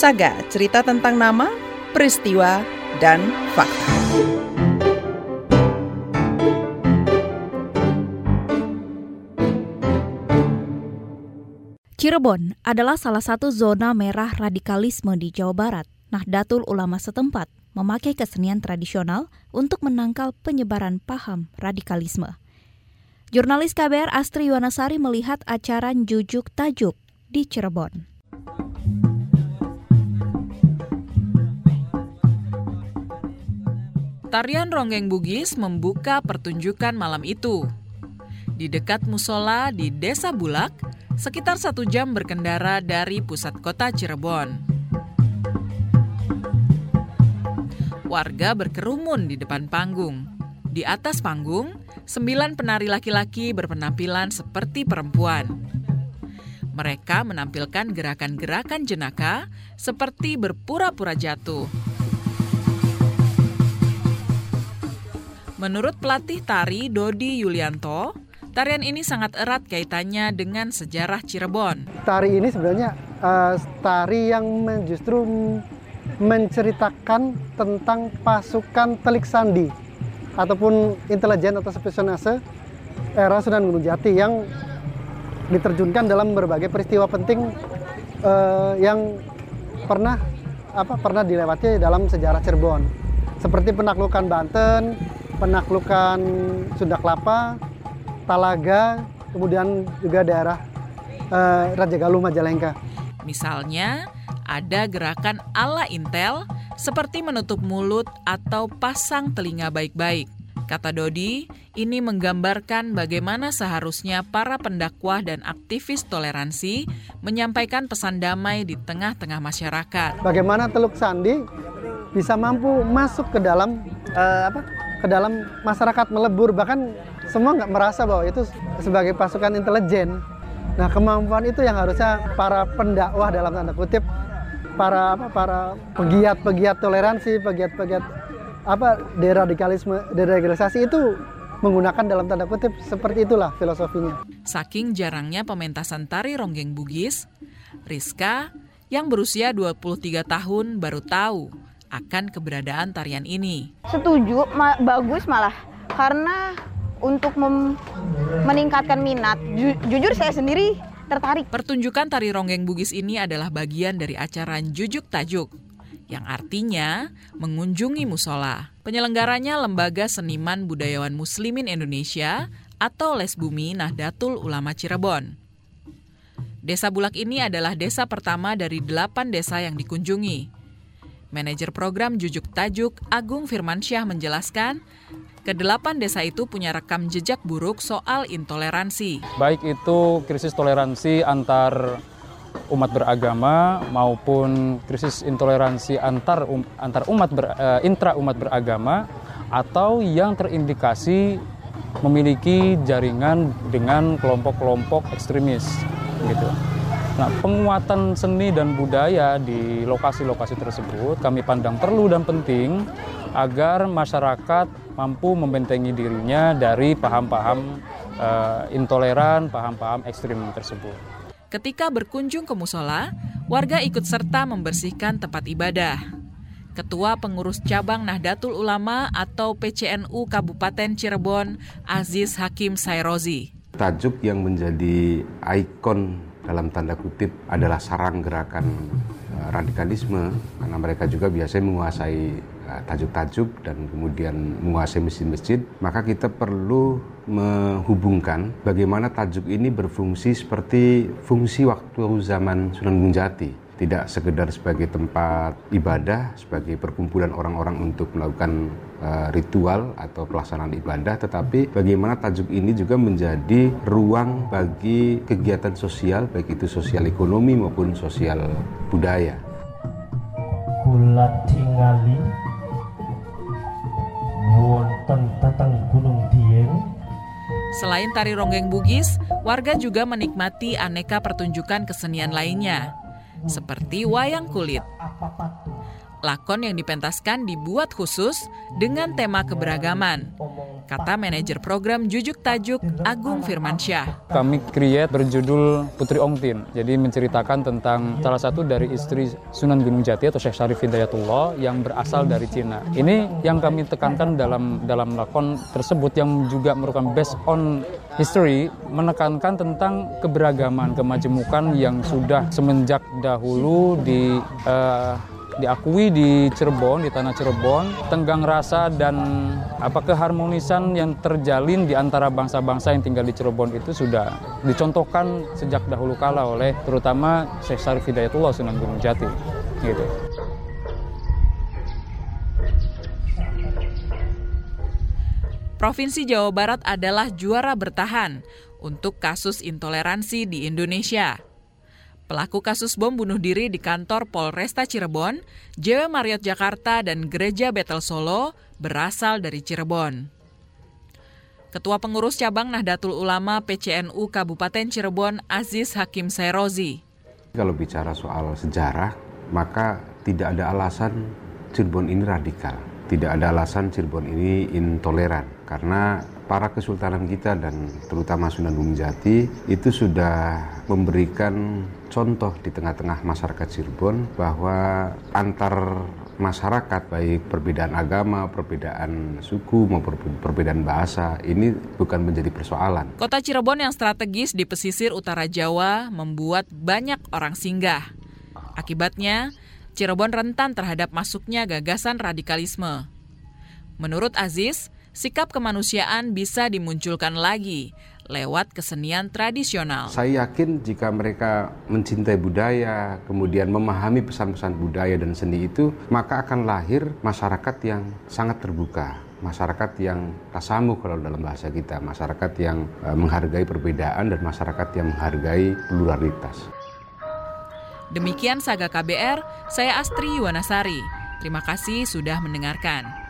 Saga, cerita tentang nama, peristiwa, dan fakta. Cirebon adalah salah satu zona merah radikalisme di Jawa Barat. Nahdlatul Ulama setempat memakai kesenian tradisional untuk menangkal penyebaran paham radikalisme. Jurnalis KBR Astri Yuwanasari melihat acara Jujuk Tajuk di Cirebon. Tarian Ronggeng Bugis membuka pertunjukan malam itu. Di dekat musola di Desa Bulak, sekitar satu jam berkendara dari pusat kota Cirebon. Warga berkerumun di depan panggung. Di atas panggung, sembilan penari laki-laki berpenampilan seperti perempuan. Mereka menampilkan gerakan-gerakan jenaka seperti berpura-pura jatuh. Menurut pelatih tari Dodi Yulianto, tarian ini sangat erat kaitannya dengan sejarah Cirebon. Tari ini sebenarnya uh, tari yang justru menceritakan tentang pasukan Telik Sandi ataupun intelijen atau spionase era Sunan Gunung Jati yang diterjunkan dalam berbagai peristiwa penting uh, yang pernah apa pernah dilewati dalam sejarah Cirebon seperti penaklukan Banten, penaklukan Sunda Kelapa, Talaga, kemudian juga daerah uh, Raja Galuh Majalengka. Misalnya, ada gerakan ala Intel seperti menutup mulut atau pasang telinga baik-baik. Kata Dodi, ini menggambarkan bagaimana seharusnya para pendakwah dan aktivis toleransi menyampaikan pesan damai di tengah-tengah masyarakat. Bagaimana Teluk Sandi bisa mampu masuk ke dalam uh, apa? Ke dalam masyarakat melebur bahkan semua nggak merasa bahwa itu sebagai pasukan intelijen. Nah kemampuan itu yang harusnya para pendakwah dalam tanda kutip para apa para pegiat-pegiat toleransi, pegiat-pegiat apa deradikalisme, deradikalisasi itu menggunakan dalam tanda kutip seperti itulah filosofinya. Saking jarangnya pementasan tari ronggeng Bugis, Rizka yang berusia 23 tahun baru tahu akan keberadaan tarian ini. Setuju, ma bagus malah karena untuk meningkatkan minat. Ju jujur saya sendiri tertarik. Pertunjukan tari ronggeng Bugis ini adalah bagian dari acara Jujuk Tajuk yang artinya mengunjungi musola. Penyelenggaranya Lembaga Seniman Budayawan Muslimin Indonesia atau Lesbumi Nahdlatul Ulama Cirebon. Desa Bulak ini adalah desa pertama dari delapan desa yang dikunjungi. Manajer program Jujuk Tajuk Agung Firmansyah menjelaskan, Kedelapan desa itu punya rekam jejak buruk soal intoleransi. Baik itu krisis toleransi antar umat beragama maupun krisis intoleransi antar um, antar umat ber, uh, intra umat beragama atau yang terindikasi memiliki jaringan dengan kelompok-kelompok ekstremis gitu. Nah, penguatan seni dan budaya di lokasi-lokasi tersebut kami pandang perlu dan penting agar masyarakat mampu membentengi dirinya dari paham-paham uh, intoleran, paham-paham ekstrim tersebut. Ketika berkunjung ke musola, warga ikut serta membersihkan tempat ibadah. Ketua Pengurus Cabang Nahdlatul Ulama atau PCNU Kabupaten Cirebon, Aziz Hakim Sairozi. Tajuk yang menjadi ikon dalam tanda kutip adalah sarang gerakan eh, radikalisme. Karena mereka juga biasanya menguasai eh, tajuk-tajuk dan kemudian menguasai masjid-masjid. Maka kita perlu menghubungkan bagaimana tajuk ini berfungsi seperti fungsi waktu zaman Sunan Gunung Jati. Tidak sekedar sebagai tempat ibadah, sebagai perkumpulan orang-orang untuk melakukan uh, ritual atau pelaksanaan ibadah, tetapi bagaimana tajuk ini juga menjadi ruang bagi kegiatan sosial, baik itu sosial ekonomi maupun sosial budaya. Kula tingali wonten tatang Gunung Dieng Selain tari ronggeng Bugis, warga juga menikmati aneka pertunjukan kesenian lainnya seperti wayang kulit. Lakon yang dipentaskan dibuat khusus dengan tema keberagaman. kata manajer program Jujuk Tajuk Agung Firmansyah. Kami create berjudul Putri Ongtin. Jadi menceritakan tentang salah satu dari istri Sunan Gunung Jati atau Syekh Syarif Hidayatullah yang berasal dari Cina. Ini yang kami tekankan dalam dalam lakon tersebut yang juga merupakan based on history menekankan tentang keberagaman, kemajemukan yang sudah semenjak dahulu di uh, diakui di Cirebon, di tanah Cirebon, tenggang rasa dan apa keharmonisan yang terjalin di antara bangsa-bangsa yang tinggal di Cirebon itu sudah dicontohkan sejak dahulu kala oleh terutama Syekh Sarif Hidayatullah Sunan Gunung Jati. Gitu. Provinsi Jawa Barat adalah juara bertahan untuk kasus intoleransi di Indonesia. Pelaku kasus bom bunuh diri di kantor Polresta Cirebon, JW Marriott Jakarta, dan Gereja Betel Solo berasal dari Cirebon. Ketua Pengurus Cabang Nahdlatul Ulama PCNU Kabupaten Cirebon Aziz Hakim Sairozi. Kalau bicara soal sejarah, maka tidak ada alasan Cirebon ini radikal. Tidak ada alasan Cirebon ini intoleran. Karena para kesultanan kita dan terutama Sunan Gunung Jati itu sudah memberikan contoh di tengah-tengah masyarakat Cirebon bahwa antar masyarakat baik perbedaan agama, perbedaan suku maupun perbedaan bahasa ini bukan menjadi persoalan. Kota Cirebon yang strategis di pesisir utara Jawa membuat banyak orang singgah. Akibatnya, Cirebon rentan terhadap masuknya gagasan radikalisme. Menurut Aziz, sikap kemanusiaan bisa dimunculkan lagi lewat kesenian tradisional. Saya yakin jika mereka mencintai budaya, kemudian memahami pesan-pesan budaya dan seni itu, maka akan lahir masyarakat yang sangat terbuka, masyarakat yang tasamu kalau dalam bahasa kita, masyarakat yang uh, menghargai perbedaan dan masyarakat yang menghargai pluralitas. Demikian Saga KBR, saya Astri Yuwanasari. Terima kasih sudah mendengarkan.